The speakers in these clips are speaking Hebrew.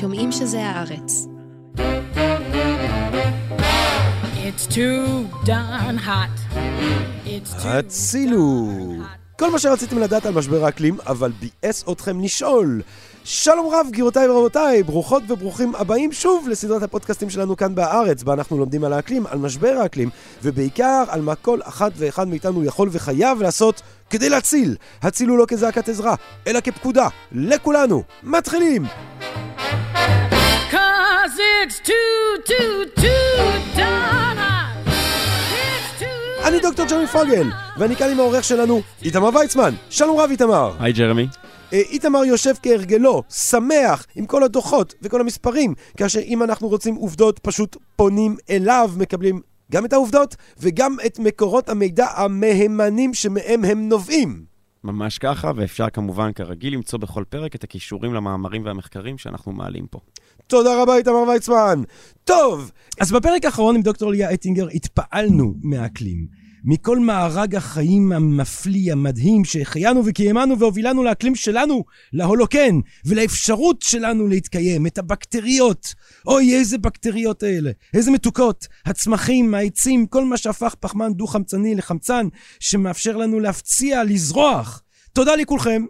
שומעים שזה הארץ. It's too darn hot. It's too הצילו! כל מה שרציתם לדעת על משבר האקלים, אבל ביאס אתכם לשאול. שלום רב, גבירותיי ורבותיי, ברוכות וברוכים הבאים שוב לסדרת הפודקאסטים שלנו כאן בארץ, בה אנחנו לומדים על האקלים, על משבר האקלים, ובעיקר על מה כל אחת ואחד מאיתנו יכול וחייב לעשות כדי להציל. הצילו לא כזעקת עזרה, אלא כפקודה. לכולנו, מתחילים! Cause it's too, too, too darn hot. It's too... אני דוקטור ג'רמי פוגל, ואני כאן עם העורך שלנו, איתמר ויצמן. שלום רב, איתמר. היי ג'רמי. אה, איתמר יושב כהרגלו, שמח, עם כל הדוחות וכל המספרים, כאשר אם אנחנו רוצים עובדות, פשוט פונים אליו, מקבלים גם את העובדות וגם את מקורות המידע המהימנים שמהם הם נובעים. ממש ככה, ואפשר כמובן כרגיל למצוא בכל פרק את הכישורים למאמרים והמחקרים שאנחנו מעלים פה. תודה רבה, איתמר ויצמן. טוב, אז בפרק האחרון עם דוקטור ליה אטינגר התפעלנו מהאקלים. מכל מארג החיים המפליא, המדהים, שהחיינו וקיימנו והובילנו לאקלים שלנו, להולוקן, ולאפשרות שלנו להתקיים, את הבקטריות. אוי, איזה בקטריות האלה, איזה מתוקות. הצמחים, העצים, כל מה שהפך פחמן דו-חמצני לחמצן, שמאפשר לנו להפציע, לזרוח. תודה לכולכם.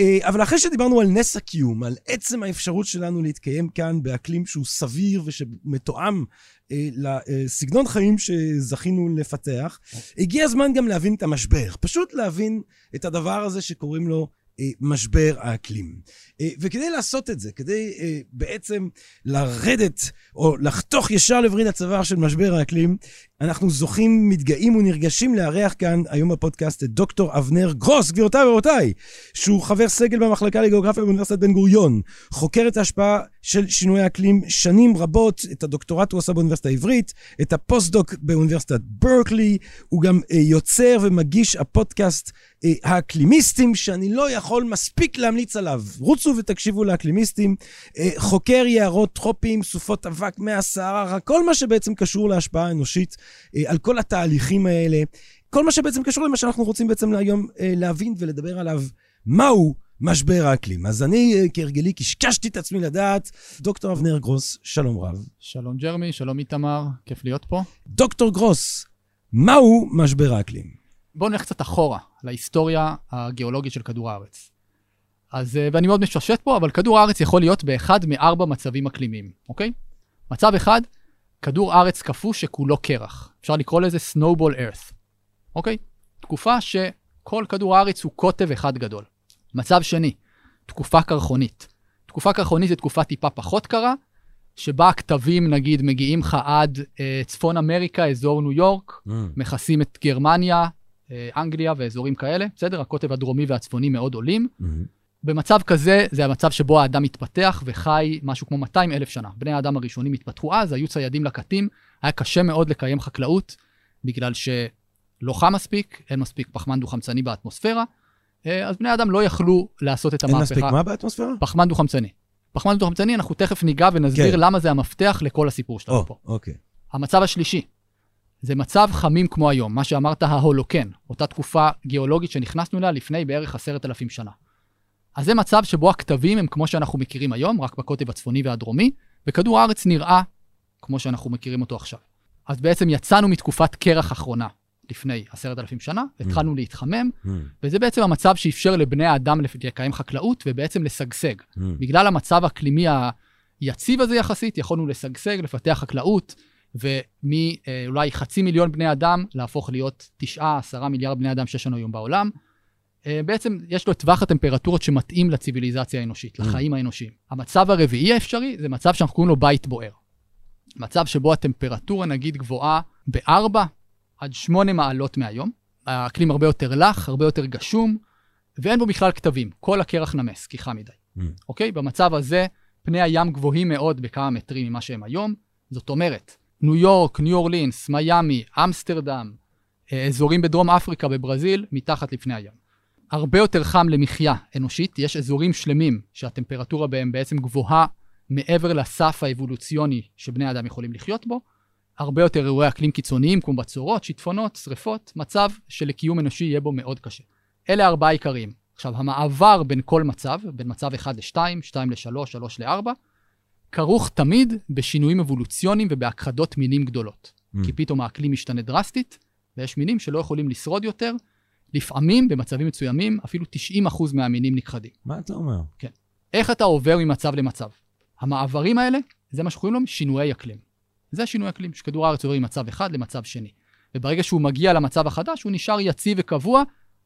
אה, אבל אחרי שדיברנו על נס הקיום, על עצם האפשרות שלנו להתקיים כאן באקלים שהוא סביר ושמתואם אה, לסגנון חיים שזכינו לפתח, הגיע הזמן גם להבין את המשבר. פשוט להבין את הדבר הזה שקוראים לו אה, משבר האקלים. אה, וכדי לעשות את זה, כדי אה, בעצם לרדת או לחתוך ישר לברית הצוואר של משבר האקלים, אנחנו זוכים, מתגאים ונרגשים לארח כאן היום בפודקאסט את דוקטור אבנר גרוס, גבירותיי ורבותיי, שהוא חבר סגל במחלקה לגיאוגרפיה באוניברסיטת בן גוריון, חוקר את ההשפעה של שינוי האקלים שנים רבות, את הדוקטורט הוא עשה באוניברסיטה העברית, את הפוסט-דוק באוניברסיטת ברקלי, הוא גם אה, יוצר ומגיש הפודקאסט אה, האקלימיסטים, שאני לא יכול מספיק להמליץ עליו. רוצו ותקשיבו לאקלימיסטים, אה, חוקר יערות טרופיים, סופות אבק מהסהרה, כל מה שבעצם קשור להשפעה האנושית אה, על כל התהליכים האלה, כל מה שבעצם קשור למה שאנחנו רוצים בעצם היום אה, להבין ולדבר עליו, מהו משבר האקלים. אז אני, אה, כהרגלי, קשקשתי את עצמי לדעת. דוקטור אבנר גרוס, שלום רב. שלום ג'רמי, שלום איתמר, כיף להיות פה. דוקטור גרוס, מהו משבר האקלים? בואו נלך קצת אחורה, להיסטוריה הגיאולוגית של כדור הארץ. אז, אה, ואני מאוד מפשט פה, אבל כדור הארץ יכול להיות באחד מארבע מצבים אקלימיים, אוקיי? מצב אחד, כדור ארץ קפוא שכולו קרח. אפשר לקרוא לזה Snowball Earth, אוקיי? תקופה שכל כדור הארץ הוא קוטב אחד גדול. מצב שני, תקופה קרחונית. תקופה קרחונית זה תקופה טיפה פחות קרה, שבה הכתבים, נגיד, מגיעים לך עד אה, צפון אמריקה, אזור ניו יורק, Mm. מכסים את גרמניה, אה, אנגליה ואזורים כאלה, בסדר? הקוטב הדרומי והצפוני מאוד עולים. במצב כזה, זה המצב שבו האדם מתפתח וחי משהו כמו 200 אלף שנה. בני האדם הראשונים התפתחו אז, היו ציידים לקטים, היה קשה מאוד לקיים חקלאות, בגלל שלא חם מספיק, אין מספיק פחמן דו-חמצני באטמוספירה, אז בני האדם לא יכלו לעשות את אין המהפכה. מספיק מה באטמוספירה? פחמן דו-חמצני. פחמן דו-חמצני, אנחנו תכף ניגע ונסביר כן. למה זה המפתח לכל הסיפור שלנו או, פה. אוקיי. המצב השלישי, זה מצב חמים כמו היום, מה שאמרת ההולוקן, אותה תקופה גיאולוגית שנכנסנו אליה לפני בערך עשרת אלפים שנה. אז זה מצב שבו הכתבים הם כמו שאנחנו מכירים היום, רק בקוטב הצפוני והדרומי, וכדור הארץ נראה כמו שאנחנו מכירים אותו עכשיו. אז בעצם יצאנו מתקופת קרח אחרונה לפני עשרת אלפים שנה, התחלנו להתחמם, Mm, וזה בעצם המצב שאפשר לבני האדם לקיים חקלאות ובעצם לשגשג. mm. בגלל המצב האקלימי היציב הזה יחסית, יכולנו לשגשג, לפתח חקלאות, ומאולי חצי מיליון בני אדם להפוך להיות תשעה, עשרה מיליארד בני אדם שיש לנו היום בעולם. אה, בעצם יש לו את טווח הטמפרטורות שמתאים לציוויליזציה האנושית, לחיים האנושיים. המצב הרביעי האפשרי זה מצב שאנחנו קוראים לו בית בוער. מצב שבו הטמפרטורה נגיד גבוהה ב-4 עד 8 מעלות מהיום. האקלים הרבה יותר לח, הרבה יותר גשום, ואין בו בכלל כתבים. כל הקרח נמס, כי חם מדי. Mm. אוקיי? במצב הזה, פני הים גבוהים מאוד בכמה מטרים ממה שהם היום. זאת אומרת, ניו יורק, ניו אורלינס, מיאמי, אמסטרדם, אה, אזורים בדרום אפריקה, בברזיל, מתחת לפני הים. הרבה יותר חם למחיה אנושית, יש אזורים שלמים שהטמפרטורה בהם בעצם גבוהה מעבר לסף האבולוציוני שבני אדם יכולים לחיות בו. הרבה יותר אירועי אקלים קיצוניים, כמו בצורות, שיטפונות, שריפות, מצב שלקיום אנושי יהיה בו מאוד קשה. אלה ארבעה עיקריים. עכשיו, המעבר בין כל מצב, בין מצב 1 ל-2, 2 ל-3, 3 ל-4, כרוך תמיד בשינויים אבולוציוניים ובהכחדות מינים גדולות. Mm. כי פתאום האקלים משתנה דרסטית, ויש מינים שלא יכולים לשרוד יותר. לפעמים, במצבים מסוימים, אפילו 90% מהמינים נכחדים. מה אתה אומר? איך אתה עובר ממצב למצב? המעברים האלה, זה מה שקוראים להם שינויי אקלים. זה שינוי אקלים, שכדור הארץ עובר ממצב אחד למצב שני. וברגע שהוא מגיע למצב החדש, הוא נשאר יציב וקבוע,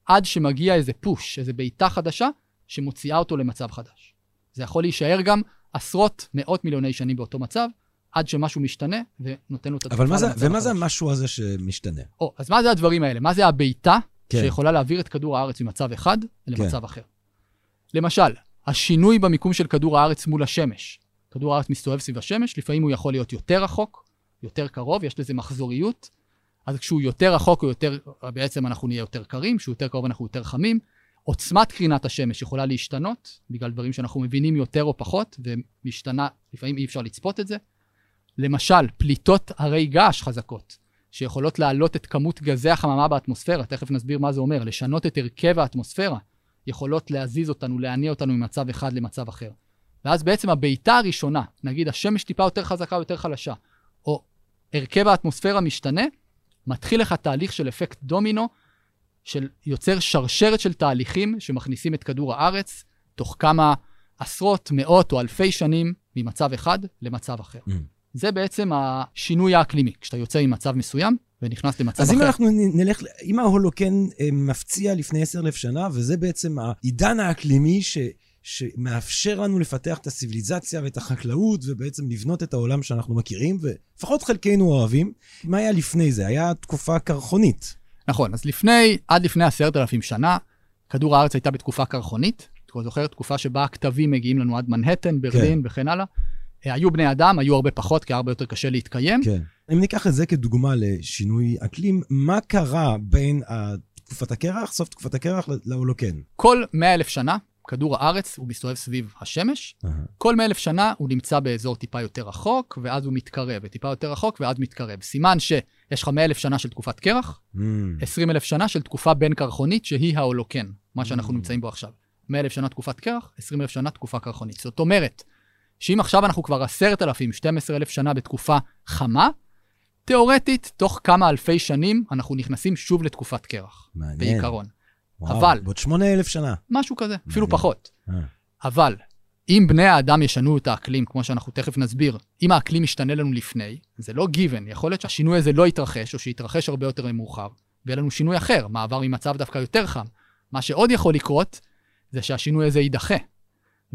עד שמגיע איזה פוש, איזה בעיטה חדשה, שמוציאה אותו למצב חדש. זה יכול להישאר גם עשרות, מאות מיליוני שנים באותו מצב, עד שמשהו משתנה ונותן לו את אבל מה זה, ומה זה. המשהו הזה שמשתנה? או, אז מה זה הדברים האלה? מה זה הבעיטה. כן. שיכולה להעביר את כדור הארץ ממצב אחד למצב כן. אחר? למשל, השינוי במיקום של כדור הארץ מול השמש. כדור הארץ מסתובב סביב השמש, לפעמים הוא יכול להיות יותר רחוק, יותר קרוב, יש לזה מחזוריות. אז כשהוא יותר רחוק, הוא יותר, בעצם אנחנו נהיה יותר קרים, כשהוא יותר קרוב אנחנו יותר חמים. עוצמת קרינת השמש יכולה להשתנות, בגלל דברים שאנחנו מבינים יותר או פחות, ומשתנה, לפעמים אי אפשר לצפות את זה. למשל, פליטות הרי געש חזקות, שיכולות להעלות את כמות גזי החממה באטמוספירה, תכף נסביר מה זה אומר, לשנות את הרכב האטמוספירה, יכולות להזיז אותנו, להניע אותנו ממצב אחד למצב אחר. ואז בעצם הבעיטה הראשונה, נגיד השמש טיפה יותר חזקה או יותר חלשה, או הרכב האטמוספירה משתנה, מתחיל לך תהליך של אפקט דומינו, של יוצר שרשרת של תהליכים שמכניסים את כדור הארץ תוך כמה עשרות, מאות או אלפי שנים ממצב אחד למצב אחר. מממ. זה בעצם השינוי האקלימי, כשאתה יוצא ממצב מסוים ונכנס למצב אז אחר. אם אנחנו נלך, אם ההולוקן אה, מפציע לפני עשר אלף שנה, וזה בעצם העידן האקלימי ש, שמאפשר לנו לפתח את הציוויליזציה ואת החקלאות, ובעצם לבנות את העולם שאנחנו מכירים, ולפחות חלקנו אוהבים, מה היה לפני זה? היה תקופה קרחונית. נכון, אז לפני, עד לפני עשרת אלפים שנה, כדור הארץ הייתה בתקופה קרחונית. אתה זוכר? תקופה שבה הכתבים מגיעים לנו עד מנהטן, ברלין וכן הלאה. אה, היו בני אדם, היו הרבה פחות, כי היה הרבה יותר קשה להתקיים. כן. אם ניקח את זה כדוגמה לשינוי אקלים, מה קרה בין תקופת הקרח, סוף תקופת הקרח, להולוקן? כל מאה אלף שנה, כדור הארץ, הוא מסתובב סביב השמש. אהה. כל מאה אלף שנה הוא נמצא באזור טיפה יותר רחוק, ואז הוא מתקרב, וטיפה יותר רחוק, ואז מתקרב. סימן שיש לך מאה אלף שנה של תקופת קרח, Mm. אלף שנה של תקופה בין קרחונית, שהיא ההולוקן, מה שאנחנו Mm. נמצאים בו עכשיו. מאה אלף שנה תקופת קרח, עשרים אלף שנה תקופה קרחונית. זאת אומרת, שאם עכשיו אנחנו כבר עשרת אלפים, שתים עשרה אלף שנה בתקופה חמה, תאורטית, תוך כמה אלפי שנים אנחנו נכנסים שוב לתקופת קרח, מעניין. בעיקרון. וואו, אבל- בעוד שמונה אלף שנה. משהו כזה, אפילו מעניין. פחות. אה. אבל אם בני האדם ישנו את האקלים, כמו שאנחנו תכף נסביר, אם האקלים ישתנה לנו לפני, זה לא גיוון, יכול להיות שהשינוי הזה לא יתרחש, או שיתרחש הרבה יותר מאוחר, ויהיה לנו שינוי אחר, מעבר ממצב דווקא יותר חם. מה שעוד יכול לקרות, זה שהשינוי הזה יידחה.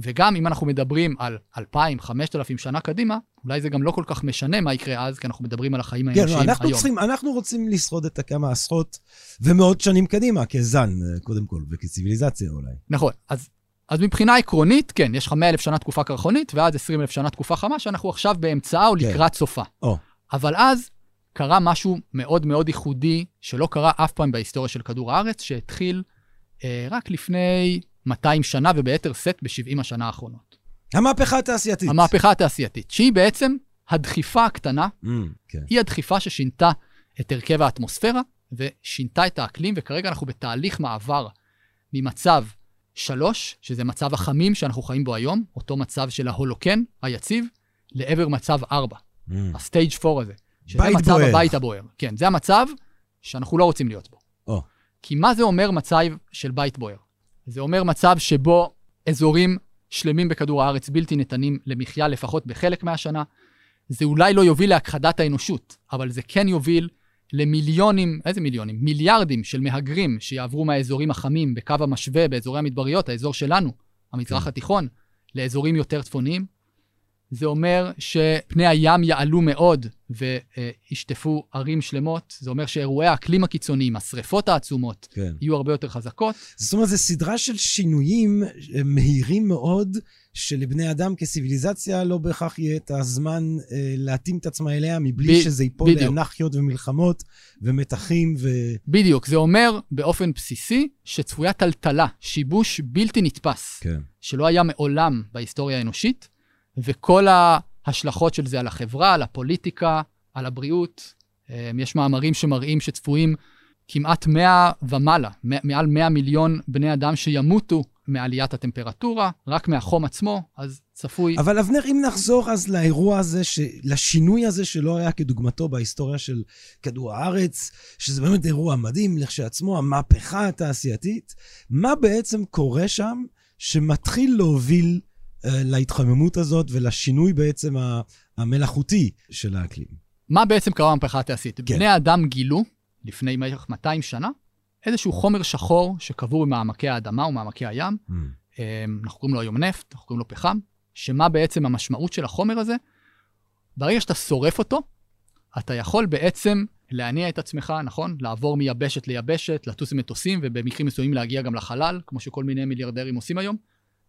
וגם אם אנחנו מדברים על 2,000, 5,000 שנה קדימה, אולי זה גם לא כל כך משנה מה יקרה אז, כי אנחנו מדברים על החיים כן, האנושיים לא, אנחנו היום. צריכים, אנחנו רוצים לשרוד את הכמה עשרות ומאות שנים קדימה, כזן, קודם כל, וכציוויליזציה אולי. נכון, אז, אז מבחינה עקרונית, כן, יש לך 100 אלף שנה תקופה קרחונית, ואז 20 אלף שנה תקופה חמה, שאנחנו עכשיו באמצעה או כן. לקראת סופה. או. אבל אז קרה משהו מאוד מאוד ייחודי, שלא קרה אף פעם בהיסטוריה של כדור הארץ, שהתחיל אה, רק לפני 200 שנה, וביתר שאת ב-70 השנה האחרונות. המהפכה התעשייתית. המהפכה התעשייתית, שהיא בעצם הדחיפה הקטנה, Mm, כן. היא הדחיפה ששינתה את הרכב האטמוספירה ושינתה את האקלים, וכרגע אנחנו בתהליך מעבר ממצב שלוש, שזה מצב החמים שאנחנו חיים בו היום, אותו מצב של ההולוקן היציב, לעבר מצב ארבע, Mm. הסטייג' 4 הזה. שזה בית מצב בוער. הבית הבוער. כן, זה המצב שאנחנו לא רוצים להיות בו. או. כי מה זה אומר מצב של בית בוער? זה אומר מצב שבו אזורים שלמים בכדור הארץ בלתי ניתנים למחיה לפחות בחלק מהשנה. זה אולי לא יוביל להכחדת האנושות, אבל זה כן יוביל למיליונים, איזה מיליונים? מיליארדים של מהגרים שיעברו מהאזורים החמים בקו המשווה באזורי המדבריות, האזור שלנו, המזרח כן. התיכון, לאזורים יותר צפוניים. זה אומר שפני הים יעלו מאוד וישטפו ערים שלמות. זה אומר שאירועי האקלים הקיצוניים, השריפות העצומות, כן. יהיו הרבה יותר חזקות. זאת אומרת, זו סדרה של שינויים אה, מהירים מאוד, שלבני אדם כציוויליזציה לא בהכרח יהיה את הזמן אה, להתאים את עצמה אליה, מבלי ב- שזה ייפול בדיוק. לאנרכיות ומלחמות ומתחים ו... בדיוק, זה אומר באופן בסיסי שצפויה טלטלה, שיבוש בלתי נתפס, כן. שלא היה מעולם בהיסטוריה האנושית, וכל ההשלכות של זה על החברה, על הפוליטיקה, על הבריאות. אה, יש מאמרים שמראים שצפויים כמעט 100 ומעלה, מעל 100 מיליון בני אדם שימותו מעליית הטמפרטורה, רק מהחום עצמו, אז צפוי... אבל אבנר, אם נחזור אז לאירוע הזה, ש... לשינוי הזה שלא היה כדוגמתו בהיסטוריה של כדור הארץ, שזה באמת אירוע מדהים לכשעצמו, המהפכה התעשייתית, מה בעצם קורה שם שמתחיל להוביל להתחממות הזאת ולשינוי בעצם המלאכותי של האקלים? מה בעצם קרה במהפכה התעשייתית? כן. בני האדם גילו, לפני בערך 200 שנה, איזשהו חומר שחור שקבור במעמקי האדמה ומעמקי הים. Mm. אמ, אנחנו קוראים לו היום נפט, אנחנו קוראים לו פחם, שמה בעצם המשמעות של החומר הזה? ברגע שאתה שורף אותו, אתה יכול בעצם להניע את עצמך, נכון? לעבור מיבשת ליבשת, לטוס במטוסים, ובמקרים מסוימים להגיע גם לחלל, כמו שכל מיני מיליארדרים עושים היום,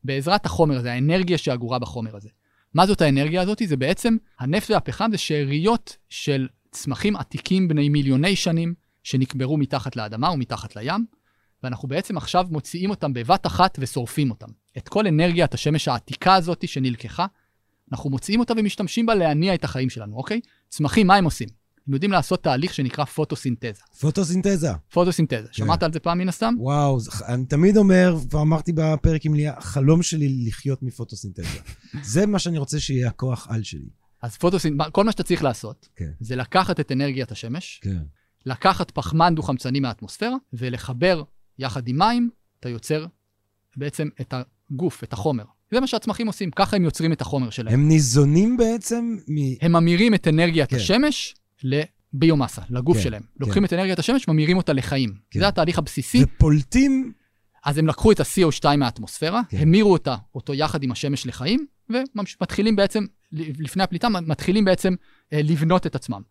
בעזרת החומר הזה, האנרגיה שאגורה בחומר הזה. מה זאת האנרגיה הזאת? זה בעצם, הנפט והפחם זה שאריות של צמחים עתיקים בני מיליוני שנים, שנקברו מתחת לאדמה ומתחת לים, ואנחנו בעצם עכשיו מוציאים אותם בבת אחת ושורפים אותם. את כל אנרגיית השמש העתיקה הזאת שנלקחה, אנחנו מוציאים אותה ומשתמשים בה להניע את החיים שלנו, אוקיי? צמחים, מה הם עושים? הם יודעים לעשות תהליך שנקרא פוטוסינתזה. פוטוסינתזה. פוטוסינתזה, שמעת על זה פעם מן הסתם? וואו, אני תמיד אומר, כבר אמרתי בפרק עם ליה, החלום שלי לחיות מפוטוסינתזה. זה מה שאני רוצה שיהיה הכוח על שלי. אז פוטוסינתזה, כל מה שאתה צריך לעשות, כן. זה לקחת את אנרגיית השמש, כן. לקחת פחמן דו-חמצני מהאטמוספירה, ולחבר יחד עם מים, אתה יוצר בעצם את הגוף, את החומר. זה מה שהצמחים עושים, ככה הם יוצרים את החומר שלהם. הם ניזונים בעצם מ... הם ממירים את אנרגיית כן. השמש לביומאסה, לגוף כן, שלהם. כן. לוקחים את אנרגיית השמש, ממירים אותה לחיים. כן. זה התהליך הבסיסי. ופולטים... אז הם לקחו את ה-CO2 מהאטמוספירה, כן. המירו אותה, אותו יחד עם השמש לחיים, ומתחילים בעצם, לפני הפליטה, מתחילים בעצם אה, לבנות את עצמם.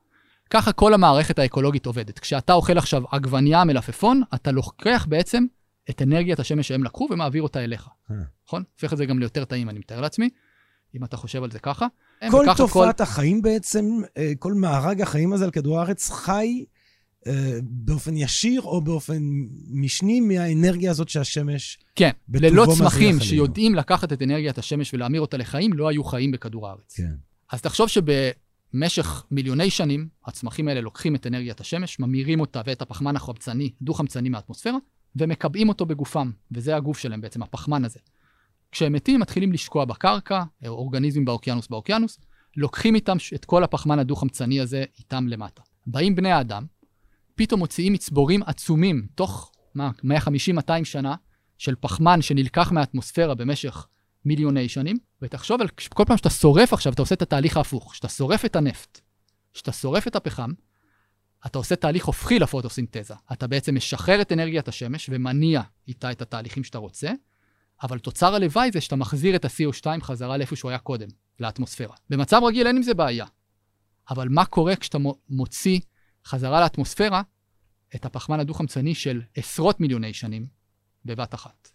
ככה כל המערכת האקולוגית עובדת. כשאתה אוכל עכשיו עגבנייה מלפפון, אתה לוקח בעצם את אנרגיית השמש שהם לקחו ומעביר אותה אליך. אה. נכון? הופך את זה גם ליותר טעים, אני מתאר לעצמי, אם אתה חושב על זה ככה. כל וככה תופעת החיים בעצם, אה, כל מארג החיים הזה על כדור הארץ חי אה, באופן ישיר או באופן משני מהאנרגיה הזאת שהשמש... כן, ללא צמחים. שיודעים לקחת את אנרגיית השמש ולהמיר אותה לחיים, לא היו חיים בכדור הארץ. כן. אז תחשוב שבמשך מיליוני שנים, הצמחים האלה לוקחים את אנרגיית השמש, ממירים אותה ואת הפחמן החמצני, דו-חמצני מהאטמוספירה, ומקבעים אותו בגופם, וזה הגוף שלהם בעצם, הפחמן הזה. כשהם מתים, מתחילים לשקוע בקרקע, אורגניזמים באוקיינוס באוקיינוס, לוקחים איתם את כל הפחמן הדו-חמצני הזה איתם למטה. באים בני האדם, פתאום מוציאים מצבורים עצומים, תוך, מה, 150-200 שנה, של פחמן שנלקח מהאטמוספירה במשך מיליוני שנים, ותחשוב על כל פעם שאתה שורף עכשיו, אתה עושה את התהליך ההפוך. כשאתה שורף את הנפט, כשאתה שורף את הפחם, אתה עושה תהליך הופכי לפוטוסינתזה. אתה בעצם משחרר את אנרגיית השמש ומניע איתה את התהליכים שאתה רוצה, אבל תוצר הלוואי זה שאתה מחזיר את ה-CO2 חזרה לאיפה שהוא היה קודם, לאטמוספירה. במצב רגיל אין עם זה בעיה. אבל מה קורה כשאתה מו- מוציא חזרה לאטמוספירה את הפחמן הדו-חמצני של עשרות מיליוני שנים בבת אחת?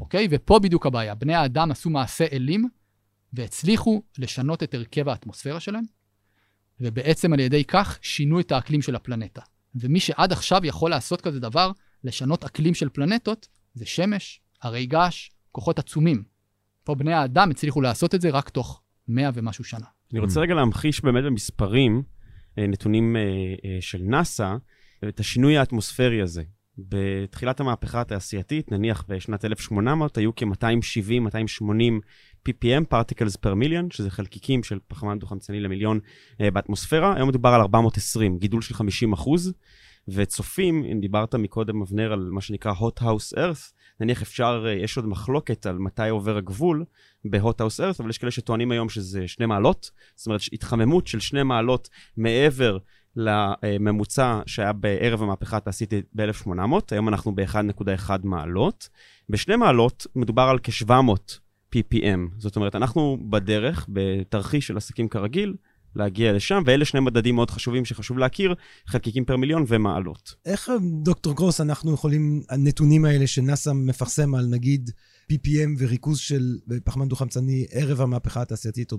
אוקיי? ופה בדיוק הבעיה. בני האדם עשו מעשה אלים והצליחו לשנות את הרכב האטמוספירה שלהם, ובעצם על ידי כך שינו את האקלים של הפלנטה. ומי שעד עכשיו יכול לעשות כזה דבר, לשנות אקלים של פלנטות, זה שמש, הרי געש, כוחות עצומים. פה בני האדם הצליחו לעשות את זה רק תוך מאה ומשהו שנה. אני רוצה רגע להמחיש באמת במספרים, אה, נתונים אה, אה, של נאס"א, את השינוי האטמוספרי הזה. בתחילת המהפכה התעשייתית, נניח בשנת 1800, היו כ-270-280 ppm, particles per million, שזה חלקיקים של פחמן דו-חמצני למיליון אה, באטמוספירה. היום מדובר על 420, גידול של 50 אחוז. וצופים, אם דיברת מקודם, אבנר, על מה שנקרא hot house earth, נניח אפשר, אה, יש עוד מחלוקת על מתי עובר הגבול ב-hot house earth, אבל יש כאלה שטוענים היום שזה שני מעלות, זאת אומרת התחממות של שני מעלות מעבר לממוצע שהיה בערב המהפכה התעשייתית ב-1800, היום אנחנו ב-1.1 מעלות. בשני מעלות מדובר על כ-700 ppm, זאת אומרת, אנחנו בדרך, בתרחיש של עסקים כרגיל, להגיע לשם, ואלה שני מדדים מאוד חשובים שחשוב להכיר, חלקיקים פר מיליון ומעלות. איך, דוקטור גרוס, אנחנו יכולים, הנתונים האלה שנאס"א מפרסם על נגיד PPM וריכוז של פחמן דו-חמצני ערב המהפכה התעשייתית, או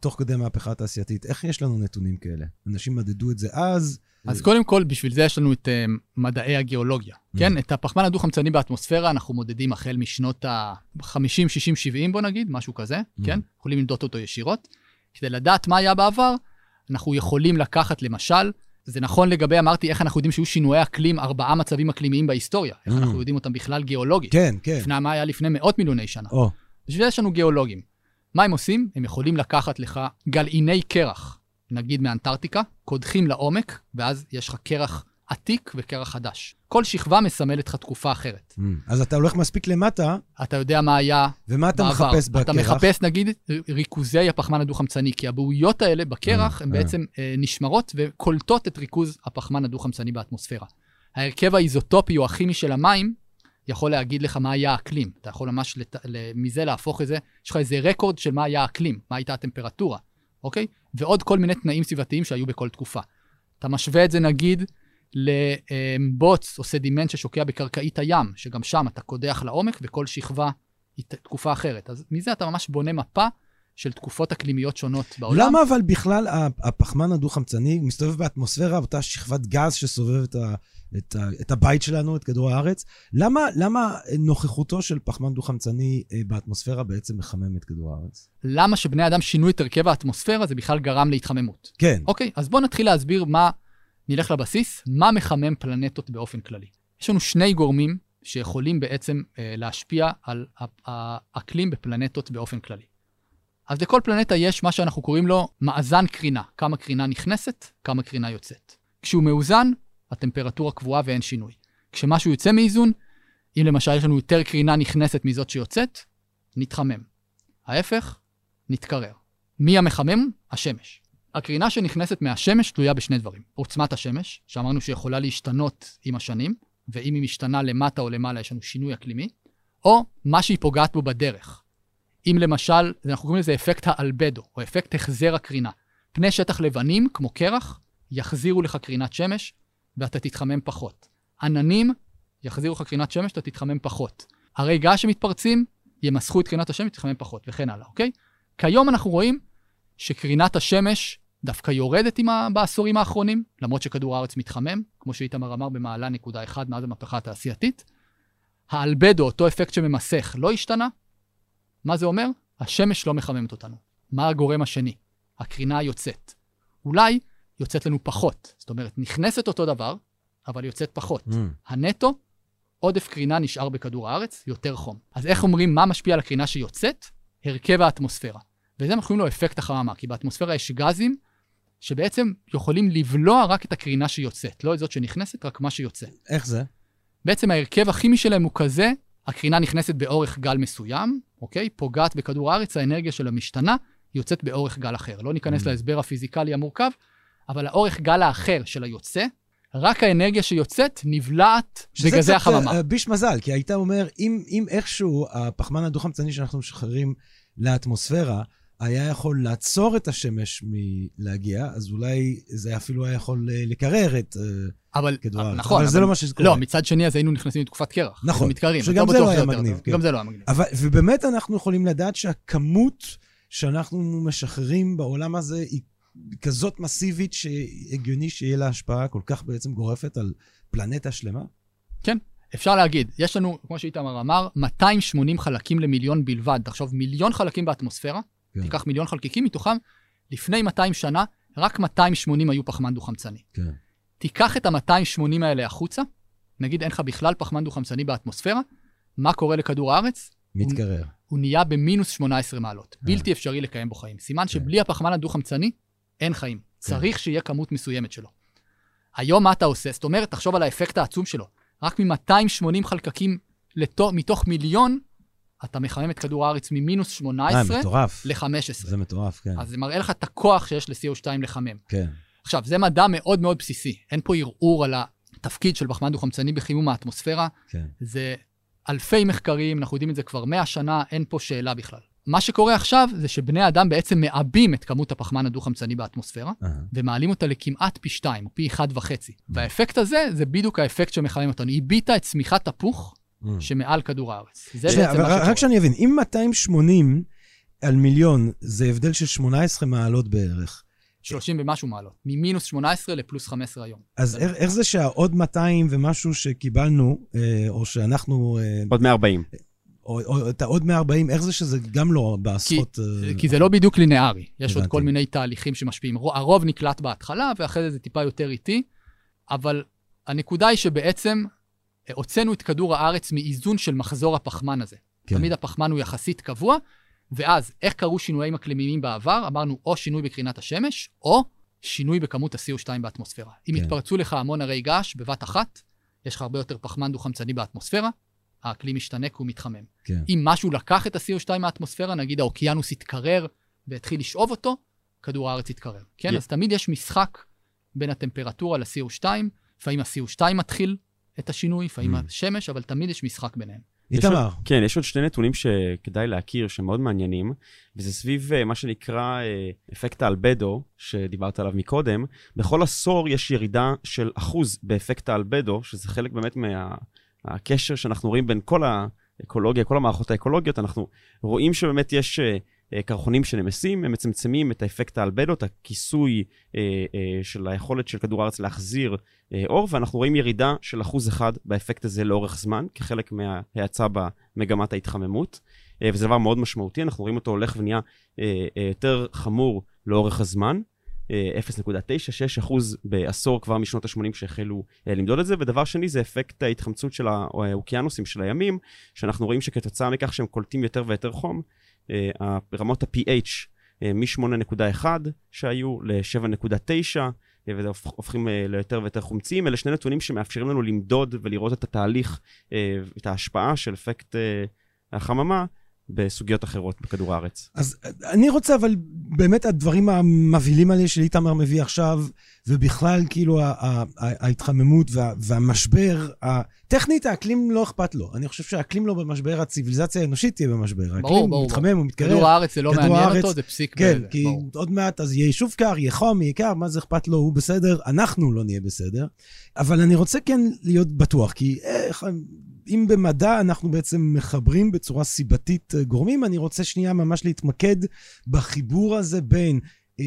תוך כדי המהפכה התעשייתית, איך יש לנו נתונים כאלה? אנשים מדדו את זה אז? אז קודם כל, בשביל זה יש לנו את uh, מדעי הגיאולוגיה. כן, את הפחמן הדו-חמצני באטמוספירה אנחנו מודדים החל משנות ה-50, 60, 70, בוא נגיד, משהו כזה, כן? יכולים למדוד אותו ישירות. כדי לדעת מה היה בעבר, אנחנו יכולים לקחת למשל זה נכון לגבי, אמרתי, איך אנחנו יודעים שהיו שינויי אקלים, ארבעה מצבים אקלימיים בהיסטוריה. איך Mm. אנחנו יודעים אותם בכלל גיאולוגית. כן, כן. לפני מה היה לפני מאות מיליוני שנה. או, בשביל זה יש לנו גיאולוגים. מה הם עושים? הם יכולים לקחת לך גלעיני קרח, נגיד מאנטארקטיקה, קודחים לעומק, ואז יש לך קרח עתיק וקרח חדש. כל שכבה מסמלת לך תקופה אחרת. mm. אז אתה הולך מספיק למטה, אתה יודע מה היה ומה אתה בעבר. מחפש בקרח? אתה מחפש, נגיד, ריכוזי הפחמן הדו-חמצני, כי הבעויות האלה בקרח אה, הן אה. בעצם אה, נשמרות וקולטות את ריכוז הפחמן הדו-חמצני באטמוספירה. ההרכב האיזוטופי או הכימי של המים יכול להגיד לך מה היה האקלים. אתה יכול ממש לת... מזה להפוך את זה, יש לך איזה רקורד של מה היה האקלים, מה הייתה הטמפרטורה, אוקיי? ועוד כל מיני תנאים סביבתיים שהיו בכל תקופה. אתה משווה את זה נגיד לבוץ או סדימנט ששוקע בקרקעית הים, שגם שם אתה קודח לעומק וכל שכבה היא תקופה אחרת. אז מזה אתה ממש בונה מפה של תקופות אקלימיות שונות בעולם. למה אבל בכלל הפחמן הדו-חמצני מסתובב באטמוספירה, אותה שכבת גז שסובבת ה- את, ה- את הבית שלנו, את כדור הארץ? למה, למה נוכחותו של פחמן דו-חמצני אה, באטמוספירה בעצם מחמם את כדור הארץ? למה שבני אדם שינו את הרכב האטמוספירה זה בכלל גרם להתחממות. כן. אוקיי, אז בואו נתחיל להסביר מה, נלך לבסיס, מה מחמם פלנטות באופן כללי. יש לנו שני גורמים שיכולים בעצם אה, להשפיע על האקלים בפלנטות באופן כללי. אז לכל פלנטה יש מה שאנחנו קוראים לו מאזן קרינה, כמה קרינה נכנסת, כמה קרינה יוצאת. כשהוא מאוזן, הטמפרטורה קבועה ואין שינוי. כשמשהו יוצא מאיזון, אם למשל יש לנו יותר קרינה נכנסת מזאת שיוצאת, נתחמם. ההפך, נתקרר. מי המחמם? השמש. הקרינה שנכנסת מהשמש תלויה בשני דברים. עוצמת השמש, שאמרנו שיכולה להשתנות עם השנים, ואם היא משתנה למטה או למעלה יש לנו שינוי אקלימי, או מה שהיא פוגעת בו בדרך. אם למשל, אנחנו קוראים לזה אפקט האלבדו, או אפקט החזר הקרינה. פני שטח לבנים, כמו קרח, יחזירו לך קרינת שמש, ואתה תתחמם פחות. עננים, יחזירו לך קרינת שמש, אתה תתחמם פחות. הרי געש שמתפרצים, ימסכו את קרינת השמש, תתחמם פחות, וכן הלאה, אוקיי? כיום אנחנו רואים שקרינת השמש דווקא יורדת ה... בעשורים האחרונים, למרות שכדור הארץ מתחמם, כמו שאיתמר אמר במעלה נקודה אחד מאז המהפכה התעשייתית. האלבדו, אותו אפקט שממסך, לא השתנה. מה זה אומר? השמש לא מחממת אותנו. מה הגורם השני? הקרינה היוצאת. אולי יוצאת לנו פחות. זאת אומרת, נכנסת אותו דבר, אבל יוצאת פחות. Mm. הנטו, עודף קרינה נשאר בכדור הארץ, יותר חום. אז איך אומרים מה משפיע על הקרינה שיוצאת? הרכב האטמוספירה. וזה אנחנו קוראים לו אפקט החממה, כי באטמוספירה יש גזים שבעצם יכולים לבלוע רק את הקרינה שיוצאת, לא את זאת שנכנסת, רק מה שיוצא. איך זה? בעצם ההרכב הכימי שלהם הוא כזה, הקרינה נכנסת באורך גל מסוים, אוקיי? פוגעת בכדור הארץ, האנרגיה שלה משתנה, יוצאת באורך גל אחר. לא ניכנס Mm. להסבר הפיזיקלי המורכב, אבל האורך גל האחר של היוצא, רק האנרגיה שיוצאת נבלעת בגזי שזה החממה. קצת אה, ביש מזל, כי היית אומר, אם, אם איכשהו הפחמן הדו-חמצני שאנחנו משחררים לאטמוספירה, היה יכול לעצור את השמש מלהגיע, אז אולי זה אפילו היה יכול אה, לקרר את אה, אבל, כדור אבל הארץ. נכון, אבל זה לא מה שקורה. לא, מצד שני, אז היינו נכנסים לתקופת קרח. נכון, היינו מתקררים. שגם זה לא היה מגניב. כן. גם זה לא היה מגניב. אבל, ובאמת אנחנו יכולים לדעת שהכמות שאנחנו משחררים בעולם הזה היא כזאת מסיבית שהגיוני שיהיה לה השפעה כל כך בעצם גורפת על פלנטה שלמה? אפשר להגיד, יש לנו, כמו שאיתמר אמר, 280 חלקים למיליון בלבד. תחשוב, מיליון חלקים באטמוספירה, כן. תיקח מיליון חלקיקים, מתוכם, לפני 200 שנה, רק 280 היו פחמן דו-חמצני. כן. תיקח את ה-280 האלה החוצה, נגיד אין לך בכלל פחמן דו-חמצני באטמוספירה, מה קורה לכדור הארץ? מתקרר. הוא נהיה במינוס 18 מעלות. אה. בלתי אפשרי לקיים בו חיים. סימן כן. שבלי הפחמן הדו-חמצני, אין חיים. צריך שיהיה כמות מסוימת שלו. היום מה אתה עושה? זאת אומרת, תחשוב על האפקט העצום שלו. רק מ-280 חלקקים לתו, מתוך מיליון, אתה מחמם את כדור הארץ ממינוס 18 אה, מטורף. ל-15. זה מטורף, כן. אז זה מראה לך את הכוח שיש ל-CO2 לחמם. כן. עכשיו, זה מדע מאוד מאוד בסיסי. אין פה ערעור על התפקיד של פחמן דו-חמצני בחימום האטמוספירה. כן. זה אלפי מחקרים, אנחנו יודעים את זה כבר 100 שנה, אין פה שאלה בכלל. מה שקורה עכשיו זה שבני אדם בעצם מעבים את כמות הפחמן הדו-חמצני באטמוספירה, אה, ומעלים אותה לכמעט פי 2, או פי 1.5. והאפקט הזה, זה בדיוק האפקט שמחמם אותנו. הביטה את צמיחת תפוח. שמעל כדור הארץ. זה שנייה, בעצם מה רק שקורה. שאני אבין, אם 280 על מיליון זה הבדל של 18 מעלות בערך, 30 ומשהו מעלות. ממינוס 18 לפלוס 15 היום. אז איך, איך זה שהעוד 200 ומשהו שקיבלנו, אה, או שאנחנו, אה, עוד 140. או, או את העוד 140, איך זה שזה גם לא בעשרות... אה, כי זה לא בדיוק לינארי. יש עוד הבנתי. כל מיני תהליכים שמשפיעים. רו- הרוב נקלט בהתחלה, ואחרי זה זה טיפה יותר איטי, אבל הנקודה היא שבעצם הוצאנו את כדור הארץ מאיזון של מחזור הפחמן הזה. כן. תמיד הפחמן הוא יחסית קבוע, ואז איך קרו שינויים אקלימיים בעבר? אמרנו או שינוי בקרינת השמש, או שינוי בכמות ה-CO2 באטמוספירה. אם כן. יתפרצו לך המון הרי געש בבת אחת, יש לך הרבה יותר פחמן דו-חמצני באטמוספירה, האקלים משתנה כי הוא מתחמם. כן. אם משהו לקח את ה-CO2 מהאטמוספירה, נגיד האוקיינוס התקרר והתחיל לשאוב אותו, כדור הארץ התקרר. כן? Yeah. אז תמיד יש משחק בין הטמפרטורה ל-CO2, לפעמים ה-CO2 מתחיל את השינוי, לפעמים Mm. השמש, אבל תמיד יש משחק ביניהם. יש איתמר, עוד- כן, יש עוד שני נתונים שכדאי להכיר, שמאוד מעניינים, וזה סביב אה, מה שנקרא אה, אפקט האלבדו, שדיברת עליו מקודם. בכל עשור יש ירידה של אחוז באפקט האלבדו, שזה חלק באמת מהקשר שאנחנו רואים בין כל האקולוגיה, כל המערכות האקולוגיות. אנחנו רואים שבאמת יש אה, קרחונים שנמסים, הם מצמצמים את האפקט האלבדו, את הכיסוי אה, אה, של היכולת של כדור הארץ להחזיר אה, אור, ואנחנו רואים ירידה של אחוז אחד באפקט הזה לאורך זמן, כחלק מההאצה במגמת ההתחממות, אה, וזה דבר מאוד משמעותי, אנחנו רואים אותו הולך ונהיה אה, אה, יותר חמור לאורך הזמן. אה, 0.96 אחוז בעשור כבר משנות ה-80 שהחלו אה, למדוד את זה, ודבר שני זה אפקט ההתחמצות של האוקיינוסים של הימים, שאנחנו רואים שכתוצאה מכך שהם קולטים יותר ויותר חום, אה, רמות ה-pH אה, מ-8.1 שהיו ל-7.9, והופכים אה, ליותר ויותר חומציים. אלה שני נתונים שמאפשרים לנו למדוד ולראות את התהליך, אה, את ההשפעה של אפקט אה, החממה בסוגיות אחרות בכדור הארץ. אז אני רוצה, אבל באמת הדברים המבהילים האלה שאיתמר מביא עכשיו, ובכלל, כאילו, ההתחממות וה- והמשבר, טכנית האקלים לא אכפת לו. אני חושב שהאקלים לא במשבר, הציוויליזציה האנושית תהיה במשבר. ברור, האקלים ברור. מתחמם, הוא מתקרר. כדור הארץ זה לא מעניין הארץ, אותו, זה פסיק כן, בזה, כי ברור. עוד מעט אז יהיה יישוב קר, יהיה חום, יהיה קר, מה זה אכפת לו, הוא בסדר, אנחנו לא נהיה בסדר. אבל אני רוצה כן להיות בטוח, כי איך, אם במדע אנחנו בעצם מחברים בצורה סיבתית אה, גורמים, אני רוצה שנייה ממש להתמקד בחיבור הזה בין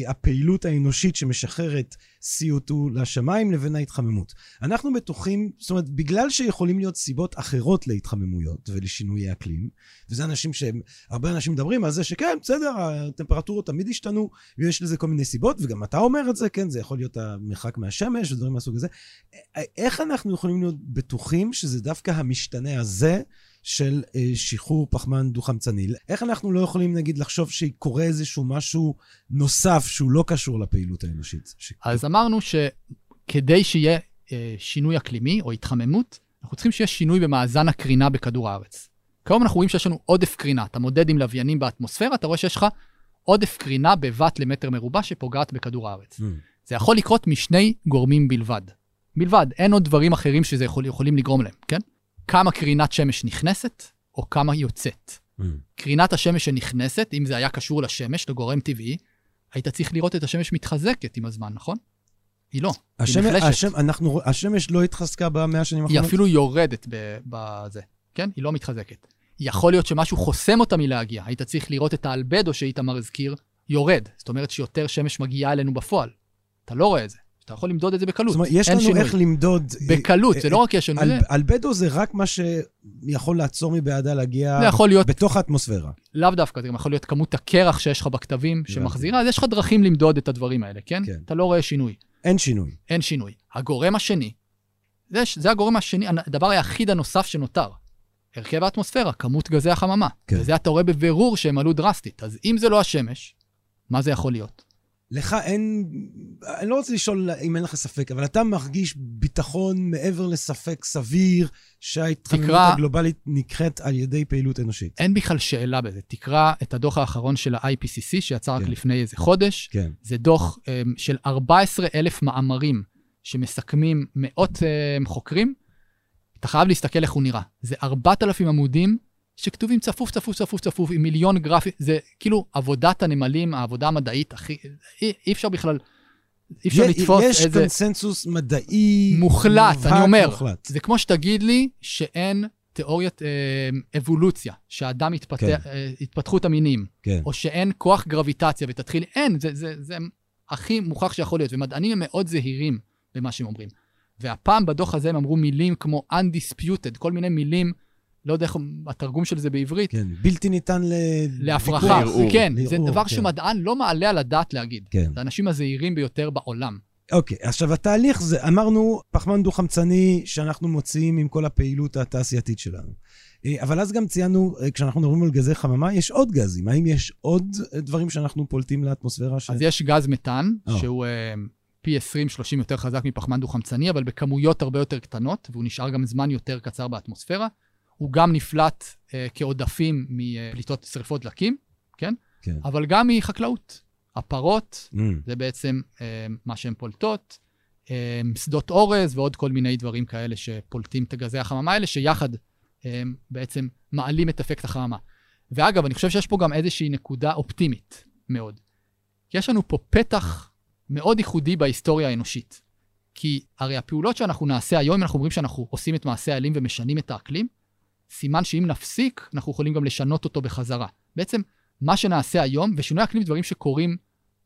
הפעילות האנושית שמשחררת CO2 לשמיים לבין ההתחממות. אנחנו בטוחים, זאת אומרת, בגלל שיכולים להיות סיבות אחרות להתחממויות ולשינויי אקלים, וזה אנשים שהם, הרבה אנשים מדברים על זה שכן, בסדר, הטמפרטורות תמיד השתנו, ויש לזה כל מיני סיבות, וגם אתה אומר את זה, כן, זה יכול להיות המרחק מהשמש ודברים מהסוג הזה. א- איך אנחנו יכולים להיות בטוחים שזה דווקא המשתנה הזה של אה, שחרור פחמן דו-חמצני? איך אנחנו לא יכולים, נגיד, לחשוב שקורה איזשהו משהו נוסף שהוא לא קשור לפעילות האנושית? ש... אז אמרנו שכדי שיהיה אה, שינוי אקלימי או התחממות, אנחנו צריכים שיהיה שינוי במאזן הקרינה בכדור הארץ. כיום אנחנו רואים שיש לנו עודף קרינה. אתה מודד עם לוויינים באטמוספירה, אתה רואה שיש לך עודף קרינה בבת למטר מרובע שפוגעת בכדור הארץ. מממ. זה יכול לקרות משני גורמים בלבד. בלבד, אין עוד דברים אחרים שזה יכול, יכולים לגרום להם, כן? כמה קרינת שמש נכנסת, או כמה יוצאת. Mm. קרינת השמש שנכנסת, אם זה היה קשור לשמש, לגורם טבעי, היית צריך לראות את השמש מתחזקת עם הזמן, נכון? היא לא, השמש, היא נחלשת. השם, אנחנו, השמש לא התחזקה במאה השנים היא האחרונות? אפילו יורדת בזה, כן? היא לא מתחזקת. יכול להיות שמשהו חוסם אותה מלהגיע. היית צריך לראות את האלבדו שאיתמר הזכיר, יורד. זאת אומרת שיותר שמש מגיעה אלינו בפועל. אתה לא רואה את זה. אתה יכול למדוד את זה בקלות. זאת אומרת, יש לנו שינוי. איך למדוד... בקלות, אה, זה לא רק יש שינוי, אל, אלבדו זה רק מה שיכול לעצור מבעדה להגיע זה יכול להיות, בתוך האטמוספירה. לאו דווקא, זה גם יכול להיות כמות הקרח שיש לך בכתבים שמחזירה, אז יש לך דרכים למדוד את הדברים האלה, כן? כן. אתה לא רואה שינוי. אין שינוי. אין שינוי. הגורם השני, זה, זה הגורם השני, הדבר היחיד הנוסף שנותר. הרכב האטמוספירה, כמות גזי החממה. כן. וזה אתה רואה בבירור שהם עלו דרסטית. אז אם זה לא השמש, מה זה יכול להיות? לך אין... אני לא רוצה לשאול אם אין לך ספק, אבל אתה מרגיש ביטחון מעבר לספק סביר שההתחממות הגלובלית נקראת על ידי פעילות אנושית. אין בכלל שאלה בזה. תקרא את הדוח האחרון של ה-IPCC, שיצא רק כן. לפני איזה חודש. כן. זה דוח um, של 14 אלף מאמרים שמסכמים מאות um, חוקרים. אתה חייב להסתכל איך הוא נראה. זה 4,000 עמודים שכתובים צפוף, צפוף, צפוף, צפוף, עם מיליון גרפים. זה כאילו עבודת הנמלים, העבודה המדעית הכי... אי, אי אפשר בכלל... אי אפשר לתפוס יש איזה... קונסנזוס מדעי... מוחלט, אני אומר. מוחלט. זה כמו שתגיד לי שאין תיאוריית אה, אבולוציה, שהאדם יתפתח, כן. אה, התפתחות המינים, כן. או שאין כוח גרביטציה ותתחיל, אין, זה, זה, זה הכי מוכח שיכול להיות, ומדענים הם מאוד זהירים במה שהם אומרים. והפעם בדוח הזה הם אמרו מילים כמו undisputed, כל מיני מילים לא יודע איך התרגום של זה בעברית, כן, בלתי ניתן ל... להפרחה. לערעור. כן, זה לערעור, דבר כן. שמדען לא מעלה על הדעת להגיד. כן. זה האנשים הזהירים ביותר בעולם. אוקיי, עכשיו התהליך זה, אמרנו, פחמן דו-חמצני שאנחנו מוציאים עם כל הפעילות התעשייתית שלנו. אה, אבל אז גם ציינו, אה, כשאנחנו מדברים על גזי חממה, יש עוד גזים. האם יש עוד אה, דברים שאנחנו פולטים לאטמוספירה? ש... אז יש גז מתאן, אה. שהוא פי 20-30 יותר חזק מפחמן דו-חמצני, אבל בכמויות הרבה יותר קטנות, והוא נשאר גם זמן יותר קצר באטמוספירה. הוא גם נפלט אה, כעודפים מפליטות שרפות דלקים, כן? כן. אבל גם מחקלאות. הפרות, Mm, זה בעצם אה, מה שהן פולטות, אה, שדות אורז ועוד כל מיני דברים כאלה שפולטים את גזי החממה האלה, שיחד אה, בעצם מעלים את אפקט החממה. ואגב, אני חושב שיש פה גם איזושהי נקודה אופטימית מאוד. יש לנו פה פתח מאוד ייחודי בהיסטוריה האנושית. כי הרי הפעולות שאנחנו נעשה היום, אם אנחנו אומרים שאנחנו עושים את מעשה האלים ומשנים את האקלים, סימן שאם נפסיק, אנחנו יכולים גם לשנות אותו בחזרה. בעצם, מה שנעשה היום, ושינוי אקלים דברים שקורים